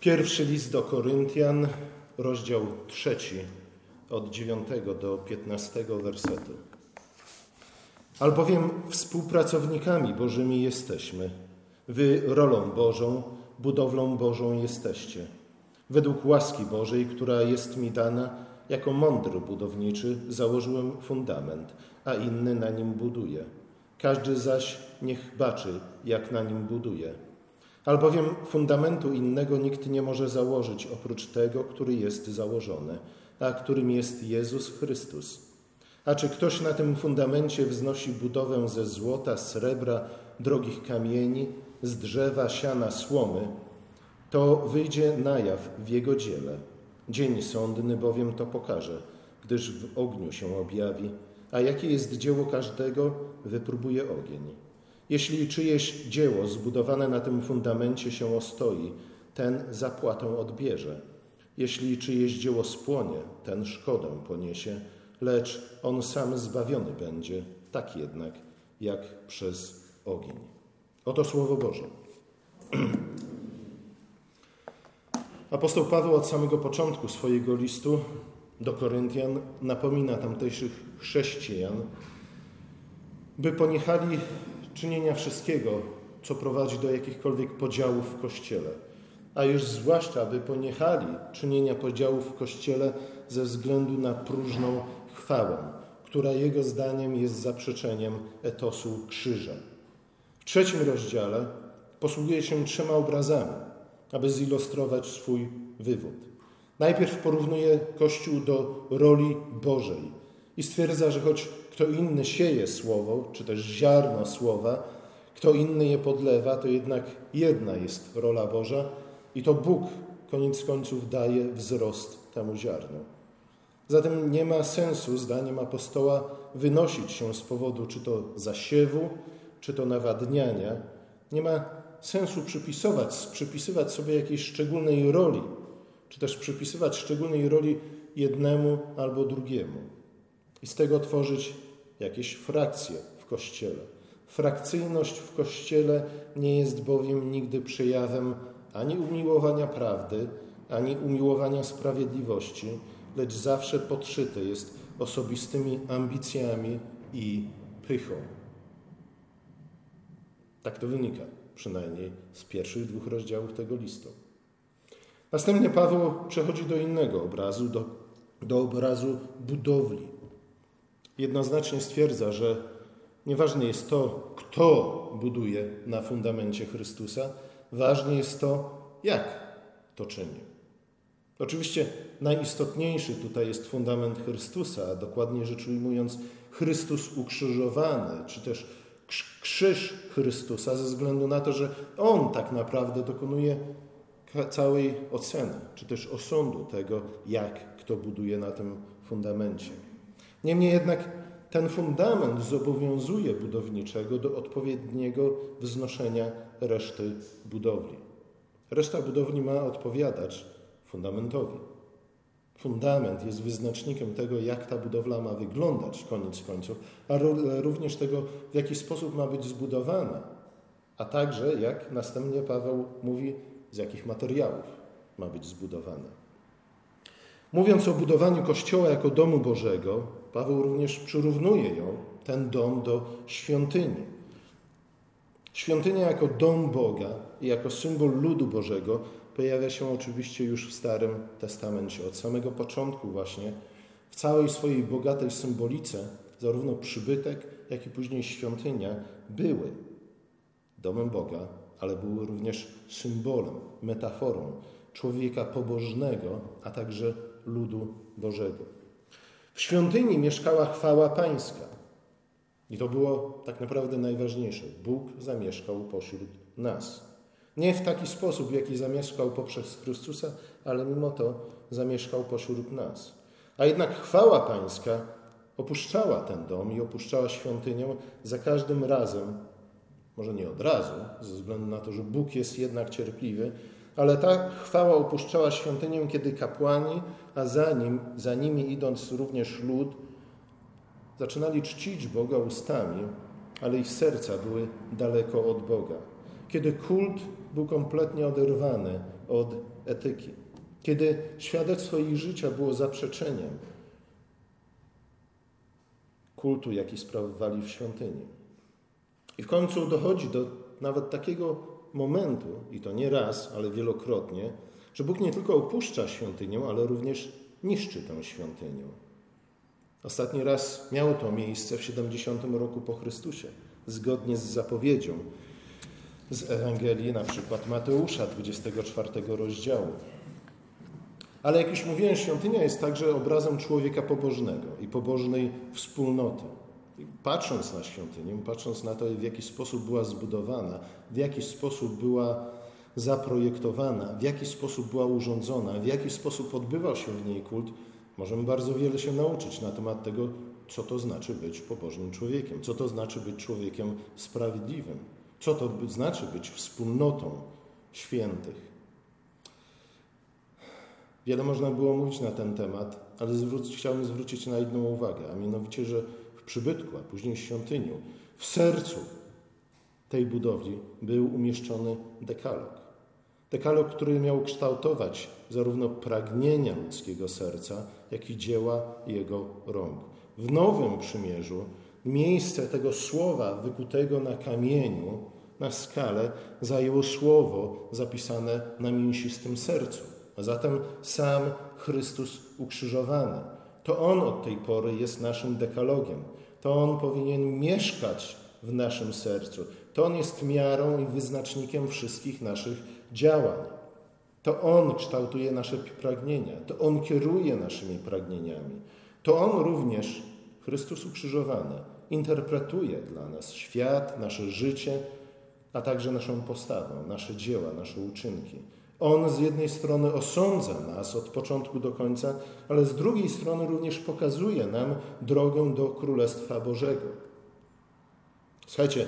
Pierwszy list do Koryntian, rozdział trzeci, od 9 do 15 wersetu. Albowiem współpracownikami Bożymi jesteśmy. Wy rolą Bożą, budowlą Bożą jesteście. Według łaski Bożej, która jest mi dana, jako mądry budowniczy założyłem fundament, a inny na nim buduje. Każdy zaś niech baczy, jak na nim buduje. Albowiem fundamentu innego nikt nie może założyć oprócz tego, który jest założony, a którym jest Jezus Chrystus. A czy ktoś na tym fundamencie wznosi budowę ze złota, srebra, drogich kamieni, z drzewa, siana, słomy, to wyjdzie na jaw w jego dziele. Dzień sądny bowiem to pokaże, gdyż w ogniu się objawi, a jakie jest dzieło każdego, wypróbuje ogień. Jeśli czyjeś dzieło zbudowane na tym fundamencie się ostoi, ten zapłatę odbierze. Jeśli czyjeś dzieło spłonie, ten szkodę poniesie, lecz on sam zbawiony będzie, tak jednak jak przez ogień. Oto Słowo Boże. Apostoł Paweł od samego początku swojego listu do Koryntian napomina tamtejszych chrześcijan, by poniechali czynienia wszystkiego, co prowadzi do jakichkolwiek podziałów w Kościele, a już zwłaszcza, by poniechali czynienia podziałów w Kościele ze względu na próżną chwałę, która jego zdaniem jest zaprzeczeniem etosu krzyża. W trzecim rozdziale posługuje się trzema obrazami, aby zilustrować swój wywód. Najpierw porównuje Kościół do roli Bożej i stwierdza, że choć kto inny sieje słowo, czy też ziarno słowa, kto inny je podlewa, to jednak jedna jest rola Boża i to Bóg koniec końców daje wzrost temu ziarnu. Zatem nie ma sensu, zdaniem apostoła, wynosić się z powodu czy to zasiewu, czy to nawadniania. Nie ma sensu przypisować, przypisywać sobie jakiejś szczególnej roli, czy też przypisywać szczególnej roli jednemu albo drugiemu. I z tego tworzyć jakieś frakcje w Kościele. Frakcyjność w Kościele nie jest bowiem nigdy przejawem ani umiłowania prawdy, ani umiłowania sprawiedliwości, lecz zawsze podszyte jest osobistymi ambicjami i pychą. Tak to wynika, przynajmniej z pierwszych dwóch rozdziałów tego listu. Następnie Paweł przechodzi do innego obrazu, do, do obrazu budowli. Jednoznacznie stwierdza, że nieważne jest to, kto buduje na fundamencie Chrystusa, ważne jest to, jak to czyni. Oczywiście najistotniejszy tutaj jest fundament Chrystusa, a dokładnie rzecz ujmując, Chrystus ukrzyżowany, czy też krzyż Chrystusa, ze względu na to, że On tak naprawdę dokonuje całej oceny, czy też osądu tego, jak kto buduje na tym fundamencie. Niemniej jednak ten fundament zobowiązuje budowniczego do odpowiedniego wznoszenia reszty budowli. Reszta budowli ma odpowiadać fundamentowi. Fundament jest wyznacznikiem tego, jak ta budowla ma wyglądać, koniec końców, a również tego, w jaki sposób ma być zbudowana, a także, jak następnie Paweł mówi, z jakich materiałów ma być zbudowana. Mówiąc o budowaniu Kościoła jako domu Bożego, Paweł również przyrównuje ją, ten dom, do świątyni. Świątynia jako dom Boga i jako symbol ludu Bożego pojawia się oczywiście już w Starym Testamencie. Od samego początku właśnie w całej swojej bogatej symbolice zarówno przybytek, jak i później świątynia były domem Boga, ale były również symbolem, metaforą człowieka pobożnego, a także ludu Bożego. W świątyni mieszkała chwała Pańska. I to było tak naprawdę najważniejsze. Bóg zamieszkał pośród nas. Nie w taki sposób, w jaki zamieszkał poprzez Chrystusa, ale mimo to zamieszkał pośród nas. A jednak chwała Pańska opuszczała ten dom i opuszczała świątynię za każdym razem, może nie od razu, ze względu na to, że Bóg jest jednak cierpliwy, ale ta chwała opuszczała świątynię, kiedy kapłani, a za, nim, za nimi idąc również lud, zaczynali czcić Boga ustami, ale ich serca były daleko od Boga. kiedy kult był kompletnie oderwany od etyki, kiedy świadectwo ich życia było zaprzeczeniem kultu, jaki sprawowali w świątyni. I w końcu dochodzi do nawet takiego momentu, i to nie raz, ale wielokrotnie, że Bóg nie tylko opuszcza świątynię, ale również niszczy tę świątynię. Ostatni raz miało to miejsce w 70 roku po Chrystusie, zgodnie z zapowiedzią z Ewangelii na przykład Mateusza 24 rozdziału. Ale jak już mówiłem, świątynia jest także obrazem człowieka pobożnego i pobożnej wspólnoty. Patrząc na świątynię, patrząc na to, w jaki sposób była zbudowana, w jaki sposób była zaprojektowana, w jaki sposób była urządzona, w jaki sposób odbywał się w niej kult, możemy bardzo wiele się nauczyć na temat tego, co to znaczy być pobożnym człowiekiem, co to znaczy być człowiekiem sprawiedliwym, co to znaczy być wspólnotą świętych. Wiele można było mówić na ten temat, ale zwróć, chciałbym zwrócić na jedną uwagę, a mianowicie, że przybytku, a później świątyniu, w sercu tej budowli był umieszczony dekalog. Dekalog, który miał kształtować zarówno pragnienia ludzkiego serca, jak i dzieła jego rąk. W Nowym Przymierzu miejsce tego słowa wykutego na kamieniu, na skale, zajęło słowo zapisane na mięsistym sercu. A zatem sam Chrystus ukrzyżowany. To On od tej pory jest naszym dekalogiem. To On powinien mieszkać w naszym sercu. To On jest miarą i wyznacznikiem wszystkich naszych działań. To On kształtuje nasze pragnienia, to On kieruje naszymi pragnieniami. To On również, Chrystus ukrzyżowany, interpretuje dla nas świat, nasze życie, a także naszą postawę, nasze dzieła, nasze uczynki. On z jednej strony osądza nas od początku do końca, ale z drugiej strony również pokazuje nam drogę do Królestwa Bożego. Słuchajcie,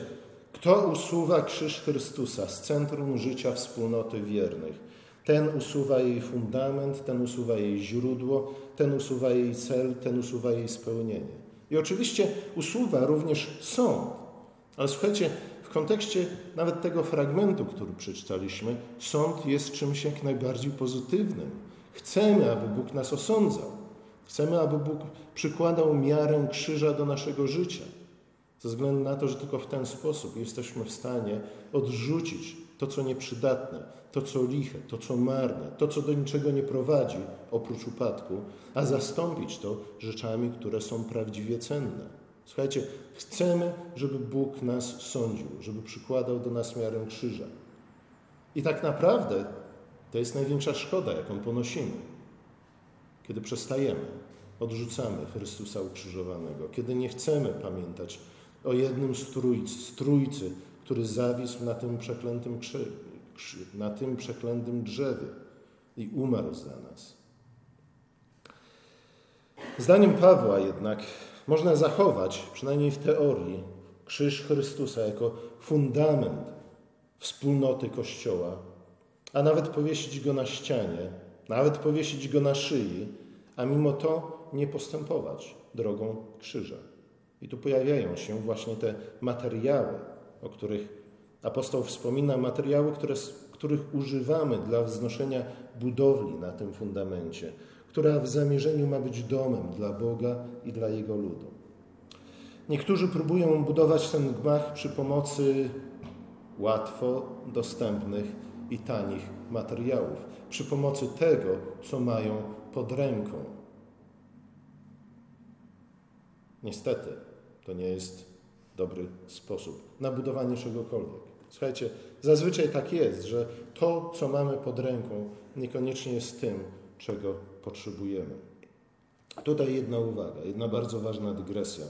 kto usuwa krzyż Chrystusa z centrum życia wspólnoty wiernych? Ten usuwa jej fundament, ten usuwa jej źródło, ten usuwa jej cel, ten usuwa jej spełnienie. I oczywiście usuwa również sąd. Ale słuchajcie, kontekście nawet tego fragmentu, który przeczytaliśmy, sąd jest czymś jak najbardziej pozytywnym. Chcemy, aby Bóg nas osądzał. Chcemy, aby Bóg przykładał miarę krzyża do naszego życia. Ze względu na to, że tylko w ten sposób jesteśmy w stanie odrzucić to, co nieprzydatne, to, co liche, to, co marne, to, co do niczego nie prowadzi oprócz upadku, a zastąpić to rzeczami, które są prawdziwie cenne. Słuchajcie, chcemy, żeby Bóg nas sądził, żeby przykładał do nas miarę krzyża. I tak naprawdę to jest największa szkoda, jaką ponosimy, kiedy przestajemy, odrzucamy Chrystusa ukrzyżowanego, kiedy nie chcemy pamiętać o jednym z trójcy, z trójcy który zawisł na tym przeklętym, na tym przeklętym drzewie i umarł za nas. Zdaniem Pawła jednak można zachować, przynajmniej w teorii, krzyż Chrystusa jako fundament wspólnoty Kościoła, a nawet powiesić go na ścianie, nawet powiesić go na szyi, a mimo to nie postępować drogą krzyża. I tu pojawiają się właśnie te materiały, o których apostoł wspomina, materiały, które, których używamy dla wznoszenia budowli na tym fundamencie, która w zamierzeniu ma być domem dla Boga i dla Jego ludu. Niektórzy próbują budować ten gmach przy pomocy łatwo dostępnych i tanich materiałów, przy pomocy tego, co mają pod ręką. Niestety, to nie jest dobry sposób na budowanie czegokolwiek. Słuchajcie, zazwyczaj tak jest, że to, co mamy pod ręką, niekoniecznie jest tym, czego potrzebujemy. Tutaj jedna uwaga, jedna bardzo ważna dygresja.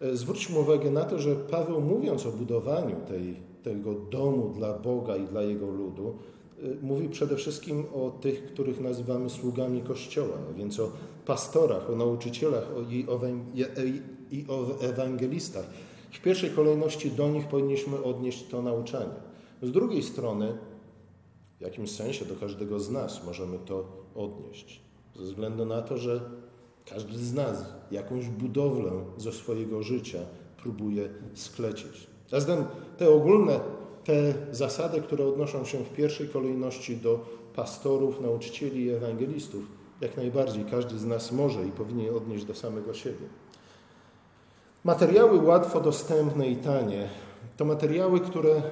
E, zwróćmy uwagę na to, że Paweł mówiąc o budowaniu tej, tego domu dla Boga i dla Jego ludu, e, mówi przede wszystkim o tych, których nazywamy sługami Kościoła, a więc o pastorach, o nauczycielach o, i o ewangelistach. W pierwszej kolejności do nich powinniśmy odnieść to nauczanie. Z drugiej strony, w jakimś sensie do każdego z nas możemy to odnieść, ze względu na to, że każdy z nas jakąś budowlę ze swojego życia próbuje sklecić. Zatem te ogólne te zasady, które odnoszą się w pierwszej kolejności do pastorów, nauczycieli i ewangelistów, jak najbardziej każdy z nas może i powinien odnieść do samego siebie. Materiały łatwo dostępne i tanie to materiały, które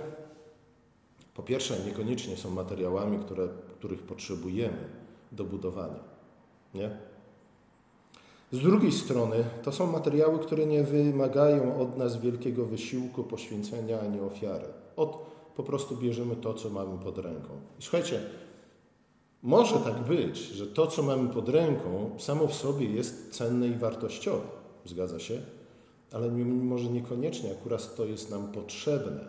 po pierwsze niekoniecznie są materiałami, które, których potrzebujemy do budowania. Nie? Z drugiej strony to są materiały, które nie wymagają od nas wielkiego wysiłku, poświęcenia ani ofiary. Od po prostu bierzemy to, co mamy pod ręką. I słuchajcie, może tak być, że to, co mamy pod ręką, samo w sobie jest cenne i wartościowe. Zgadza się? Ale może niekoniecznie akurat to jest nam potrzebne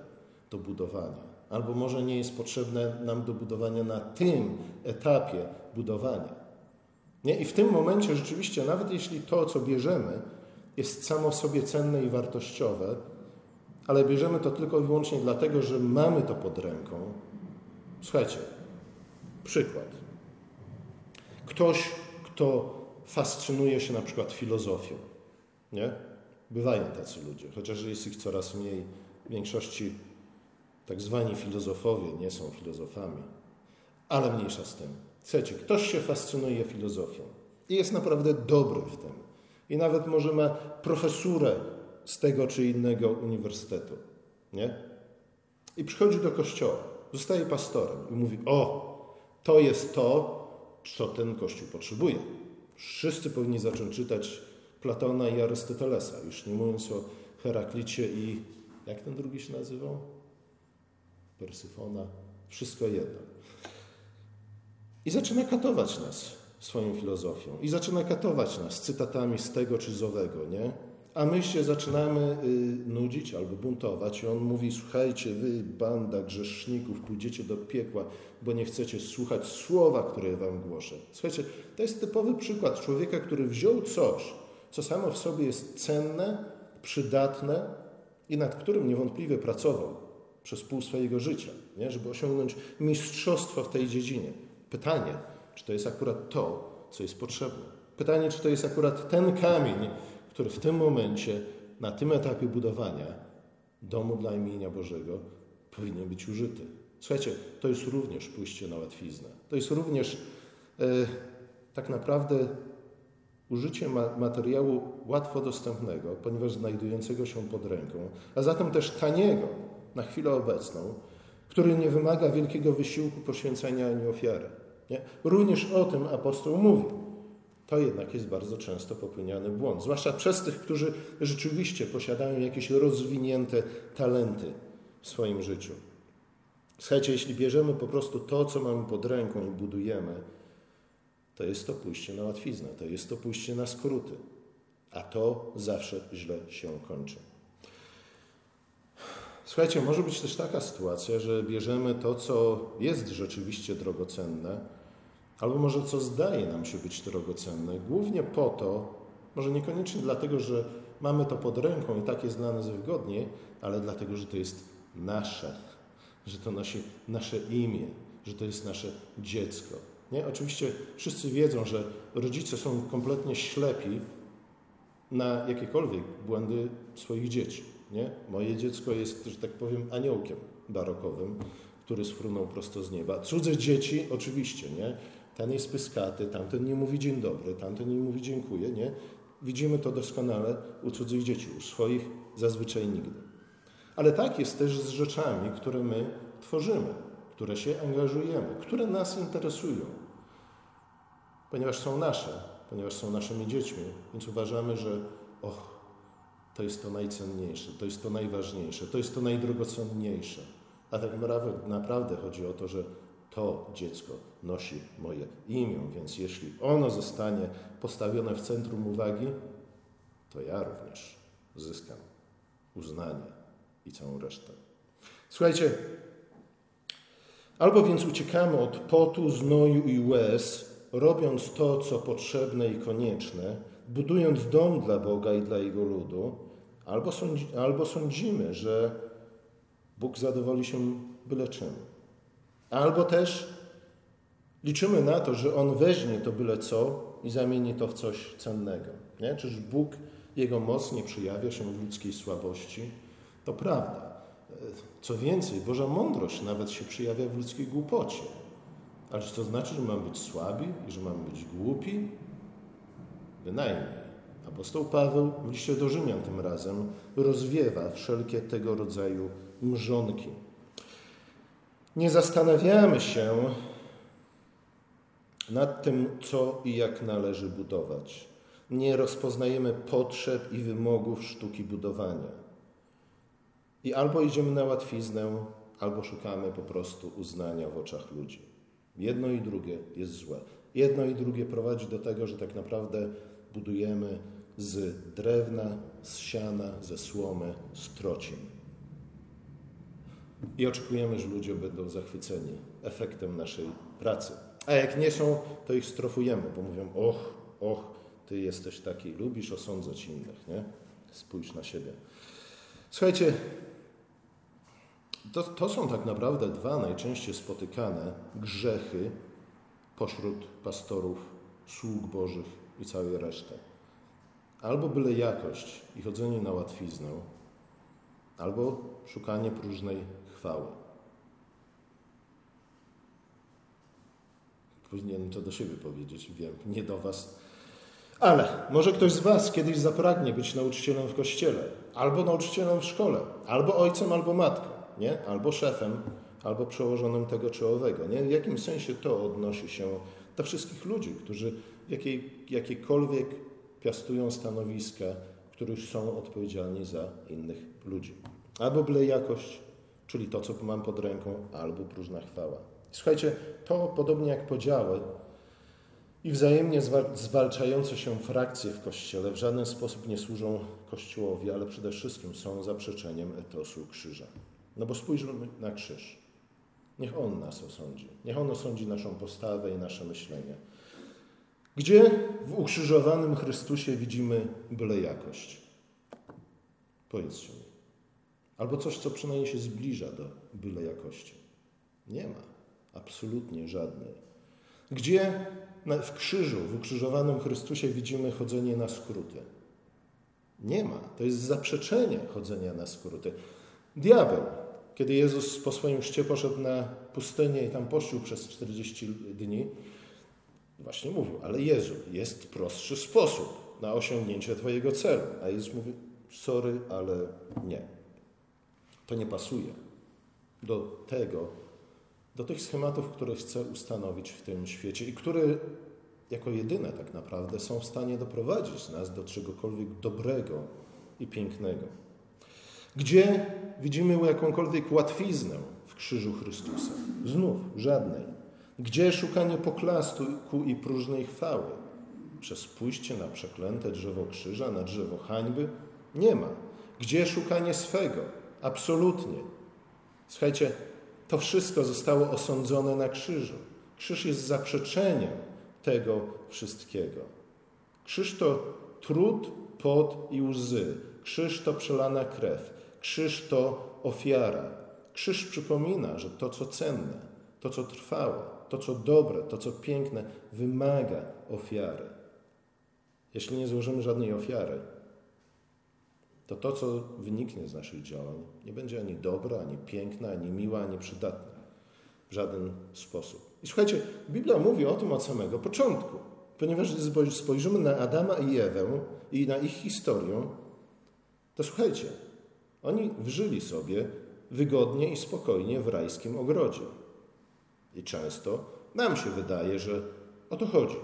do budowania. Albo może nie jest potrzebne nam do budowania na tym etapie budowania. Nie? I w tym momencie rzeczywiście, nawet jeśli to, co bierzemy, jest samo sobie cenne i wartościowe, ale bierzemy to tylko i wyłącznie dlatego, że mamy to pod ręką. Słuchajcie, przykład. Ktoś, kto fascynuje się na przykład filozofią, nie? Bywają tacy ludzie, chociaż jest ich coraz mniej. W większości tak zwani filozofowie nie są filozofami, ale mniejsza z tym. Słuchajcie, ktoś się fascynuje filozofią i jest naprawdę dobry w tym. I nawet może ma profesurę z tego czy innego uniwersytetu. Nie? I przychodzi do kościoła, zostaje pastorem i mówi: O, to jest to, co ten kościół potrzebuje. Wszyscy powinni zacząć czytać Platona i Arystotelesa, już nie mówiąc o Heraklicie i jak ten drugi się nazywał? Persyfona, wszystko jedno. I zaczyna katować nas swoją filozofią. I zaczyna katować nas cytatami z tego czy z owego, nie? A my się zaczynamy y, nudzić albo buntować. I on mówi: Słuchajcie, wy, banda grzeszników, pójdziecie do piekła, bo nie chcecie słuchać słowa, które wam głoszę. Słuchajcie, to jest typowy przykład człowieka, który wziął coś, co samo w sobie jest cenne, przydatne i nad którym niewątpliwie pracował przez pół swojego życia, nie? żeby osiągnąć mistrzostwo w tej dziedzinie. Pytanie, czy to jest akurat to, co jest potrzebne? Pytanie, czy to jest akurat ten kamień, który w tym momencie, na tym etapie budowania domu dla imienia Bożego powinien być użyty. Słuchajcie, to jest również pójście na łatwiznę. To jest również e, tak naprawdę użycie ma materiału łatwo dostępnego, ponieważ znajdującego się pod ręką, a zatem też taniego na chwilę obecną, który nie wymaga wielkiego wysiłku, poświęcenia ani ofiary. Nie? Również o tym apostoł mówi. To jednak jest bardzo często popełniany błąd, zwłaszcza przez tych, którzy rzeczywiście posiadają jakieś rozwinięte talenty w swoim życiu. Słuchajcie, jeśli bierzemy po prostu to, co mamy pod ręką i budujemy, to jest to pójście na łatwiznę, to jest to pójście na skróty, a to zawsze źle się kończy. Słuchajcie, może być też taka sytuacja, że bierzemy to, co jest rzeczywiście drogocenne, albo może co zdaje nam się być drogocenne, głównie po to, może niekoniecznie dlatego, że mamy to pod ręką i tak jest dla nas wygodnie, ale dlatego, że to jest nasze, że to nosi nasze imię, że to jest nasze dziecko. Nie? Oczywiście wszyscy wiedzą, że rodzice są kompletnie ślepi na jakiekolwiek błędy swoich dzieci. Nie? Moje dziecko jest, że tak powiem, aniołkiem barokowym, który sfrunął prosto z nieba. Cudze dzieci, oczywiście, nie? Ten jest pyskaty, tamten nie mówi dzień dobry, tamten nie mówi dziękuję, nie? Widzimy to doskonale u cudzych dzieci, u swoich zazwyczaj nigdy. Ale tak jest też z rzeczami, które my tworzymy, które się angażujemy, które nas interesują, ponieważ są nasze, ponieważ są naszymi dziećmi, więc uważamy, że och, to jest to najcenniejsze, to jest to najważniejsze, to jest to najdrogocenniejsze. A tak naprawdę chodzi o to, że to dziecko nosi moje imię, więc jeśli ono zostanie postawione w centrum uwagi, to ja również zyskam uznanie i całą resztę. Słuchajcie, albo więc uciekamy od potu, znoju i łez, robiąc to, co potrzebne i konieczne, budując dom dla Boga i dla Jego ludu, albo, sądzi, albo sądzimy, że Bóg zadowoli się byle czym. Albo też liczymy na to, że On weźmie to byle co i zamieni to w coś cennego. Nie? Czyż Bóg, Jego moc nie przyjawia się w ludzkiej słabości? To prawda, Co więcej, Boża mądrość nawet się przejawia w ludzkiej głupocie. Ale czy to znaczy, że mamy być słabi i że mamy być głupi? Bynajmniej. Apostoł Paweł w liście do Rzymian tym razem rozwiewa wszelkie tego rodzaju mrzonki. Nie zastanawiamy się nad tym, co i jak należy budować. Nie rozpoznajemy potrzeb i wymogów sztuki budowania. I albo idziemy na łatwiznę, albo szukamy po prostu uznania w oczach ludzi. Jedno i drugie jest złe. Jedno i drugie prowadzi do tego, że tak naprawdę budujemy z drewna, z siana, ze słomy, z trocin. I oczekujemy, że ludzie będą zachwyceni efektem naszej pracy. A jak nie są, to ich strofujemy, bo mówią: Och, och, ty jesteś taki, lubisz osądzać innych, nie? Spójrz na siebie. Słuchajcie, to, to są tak naprawdę dwa najczęściej spotykane grzechy pośród pastorów, sług Bożych i całej reszty. Albo byle jakość i chodzenie na łatwiznę, albo szukanie próżnej chwały. Powinienem to do siebie powiedzieć, wiem, nie do Was. Ale może ktoś z Was kiedyś zapragnie być nauczycielem w kościele, albo nauczycielem w szkole, albo ojcem, albo matką, nie? albo szefem, albo przełożonym tego czy owego. Nie? W jakim sensie to odnosi się do wszystkich ludzi, którzy w jakiej, jakiekolwiek piastują stanowiska, w których są odpowiedzialni za innych ludzi. Albo byle jakość, czyli to, co mam pod ręką, albo próżna chwała. Słuchajcie, to podobnie jak podziały i wzajemnie zwalczające się frakcje w Kościele w żaden sposób nie służą Kościołowi, ale przede wszystkim są zaprzeczeniem etosu krzyża. No bo spójrzmy na krzyż. Niech On nas osądzi. Niech On osądzi naszą postawę i nasze myślenie. Gdzie w ukrzyżowanym Chrystusie widzimy byle jakość? Powiedzcie mi. Albo coś, co przynajmniej się zbliża do byle jakości. Nie ma. Absolutnie żadnej. Gdzie w krzyżu, w ukrzyżowanym Chrystusie widzimy chodzenie na skróty? Nie ma. To jest zaprzeczenie chodzenia na skróty. Diabeł, kiedy Jezus po swoim chrzcie poszedł na pustynię i tam pościł przez 40 dni, właśnie mówił, ale Jezu, jest prostszy sposób na osiągnięcie Twojego celu. A Jezus mówi, sorry, ale nie. To nie pasuje do tego, do tych schematów, które chcę ustanowić w tym świecie i które jako jedyne tak naprawdę są w stanie doprowadzić nas do czegokolwiek dobrego i pięknego. Gdzie widzimy jakąkolwiek łatwiznę w krzyżu Chrystusa? Znów żadnej. Gdzie szukanie poklastu i próżnej chwały? Przez pójście na przeklęte drzewo krzyża, na drzewo hańby? Nie ma. Gdzie szukanie swego? Absolutnie. Słuchajcie, to wszystko zostało osądzone na krzyżu. Krzyż jest zaprzeczeniem tego wszystkiego. Krzyż to trud, pot i łzy. Krzyż to przelana krew. Krzyż to ofiara. Krzyż przypomina, że to, co cenne, to, co trwałe, to, co dobre, to, co piękne, wymaga ofiary. Jeśli nie złożymy żadnej ofiary, to to, co wyniknie z naszych działań, nie będzie ani dobre, ani piękne, ani miłe, ani przydatne. W żaden sposób. I słuchajcie, Biblia mówi o tym od samego początku. Ponieważ spojrzymy na Adama i Ewę i na ich historię, to słuchajcie, oni wżyli sobie wygodnie i spokojnie w rajskim ogrodzie. I często nam się wydaje, że o to chodzi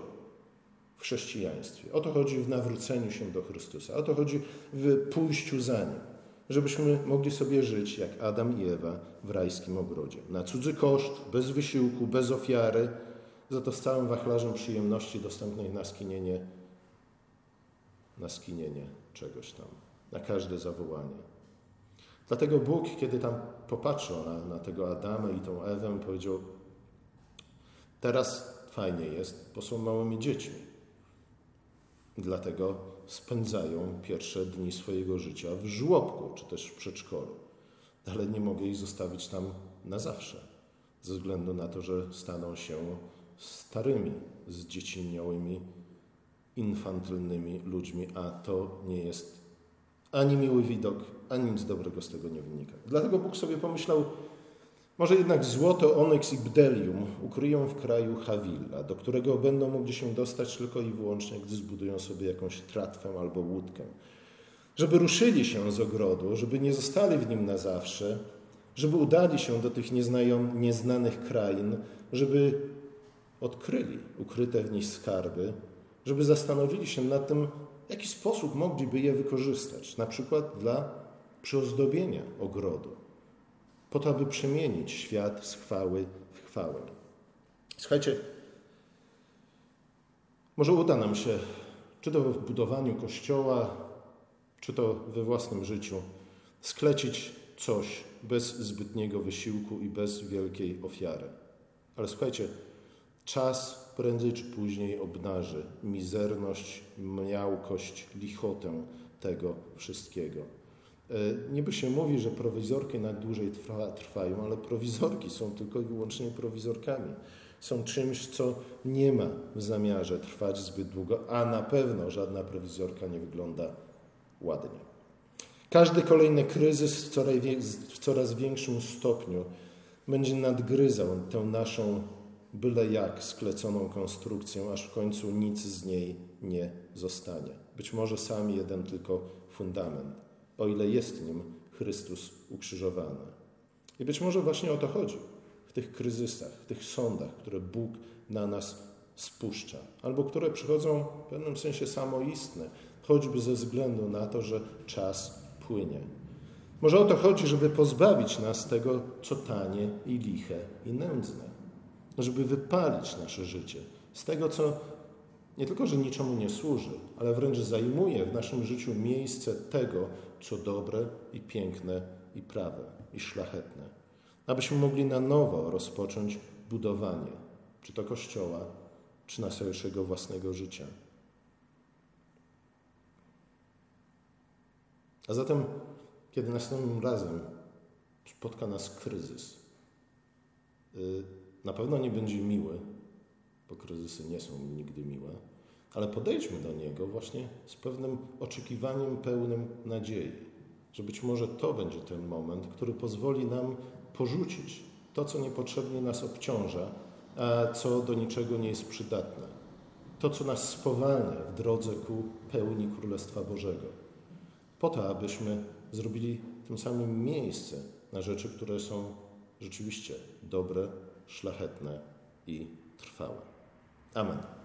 w chrześcijaństwie. O to chodzi w nawróceniu się do Chrystusa. O to chodzi w pójściu za Nim. Żebyśmy mogli sobie żyć jak Adam i Ewa w rajskim ogrodzie. Na cudzy koszt, bez wysiłku, bez ofiary, za to z całym wachlarzem przyjemności dostępnej na skinienie, na skinienie czegoś tam, na każde zawołanie. Dlatego Bóg, kiedy tam popatrzył na, na tego Adama i tą Ewę, powiedział: Teraz fajnie jest, bo są małymi dziećmi. Dlatego spędzają pierwsze dni swojego życia w żłobku czy też w przedszkolu. Ale nie mogę ich zostawić tam na zawsze, ze względu na to, że staną się starymi, zdziecinniałymi, infantylnymi ludźmi, a to nie jest ani miły widok, ani nic dobrego z tego nie wynika. Dlatego Bóg sobie pomyślał, może jednak złoto, onyks i bdelium ukryją w kraju Hawilla, do którego będą mogli się dostać tylko i wyłącznie, gdy zbudują sobie jakąś tratwę albo łódkę. Żeby ruszyli się z ogrodu, żeby nie zostali w nim na zawsze, żeby udali się do tych nieznajom, nieznanych krain, żeby odkryli ukryte w nich skarby, żeby zastanowili się nad tym, w jaki sposób mogliby je wykorzystać, na przykład dla przyozdobienia ogrodu, po to, aby przemienić świat z chwały w chwałę. Słuchajcie, może uda nam się, czy to w budowaniu kościoła, czy to we własnym życiu, sklecić coś bez zbytniego wysiłku i bez wielkiej ofiary. Ale słuchajcie, czas prędzej czy później obnaży mizerność, miałkość, lichotę tego wszystkiego. E, niby się mówi, że prowizorki na dłużej trwa, trwają, ale prowizorki są tylko i wyłącznie prowizorkami. Są czymś, co nie ma w zamiarze trwać zbyt długo, a na pewno żadna prowizorka nie wygląda ładnie. Każdy kolejny kryzys w coraz większym stopniu będzie nadgryzał tę naszą byle jak skleconą konstrukcję, aż w końcu nic z niej nie zostanie. Być może sam jeden tylko fundament, o ile jest nim Chrystus ukrzyżowany. I być może właśnie o to chodzi w tych kryzysach, w tych sądach, które Bóg na nas spuszcza, albo które przychodzą w pewnym sensie samoistne, choćby ze względu na to, że czas płynie. Może o to chodzi, żeby pozbawić nas tego, co tanie i liche i nędzne żeby wypalić nasze życie z tego, co nie tylko, że niczemu nie służy, ale wręcz zajmuje w naszym życiu miejsce tego, co dobre i piękne i prawe i szlachetne. Abyśmy mogli na nowo rozpocząć budowanie, czy to Kościoła, czy naszego własnego życia. A zatem, kiedy następnym razem spotka nas kryzys, y, na pewno nie będzie miły, bo kryzysy nie są nigdy miłe, ale podejdźmy do niego właśnie z pewnym oczekiwaniem pełnym nadziei, że być może to będzie ten moment, który pozwoli nam porzucić to, co niepotrzebnie nas obciąża, a co do niczego nie jest przydatne. To, co nas spowalnia w drodze ku pełni Królestwa Bożego. Po to, abyśmy zrobili tym samym miejsce na rzeczy, które są rzeczywiście dobre, szlachetne i trwałe. Amen.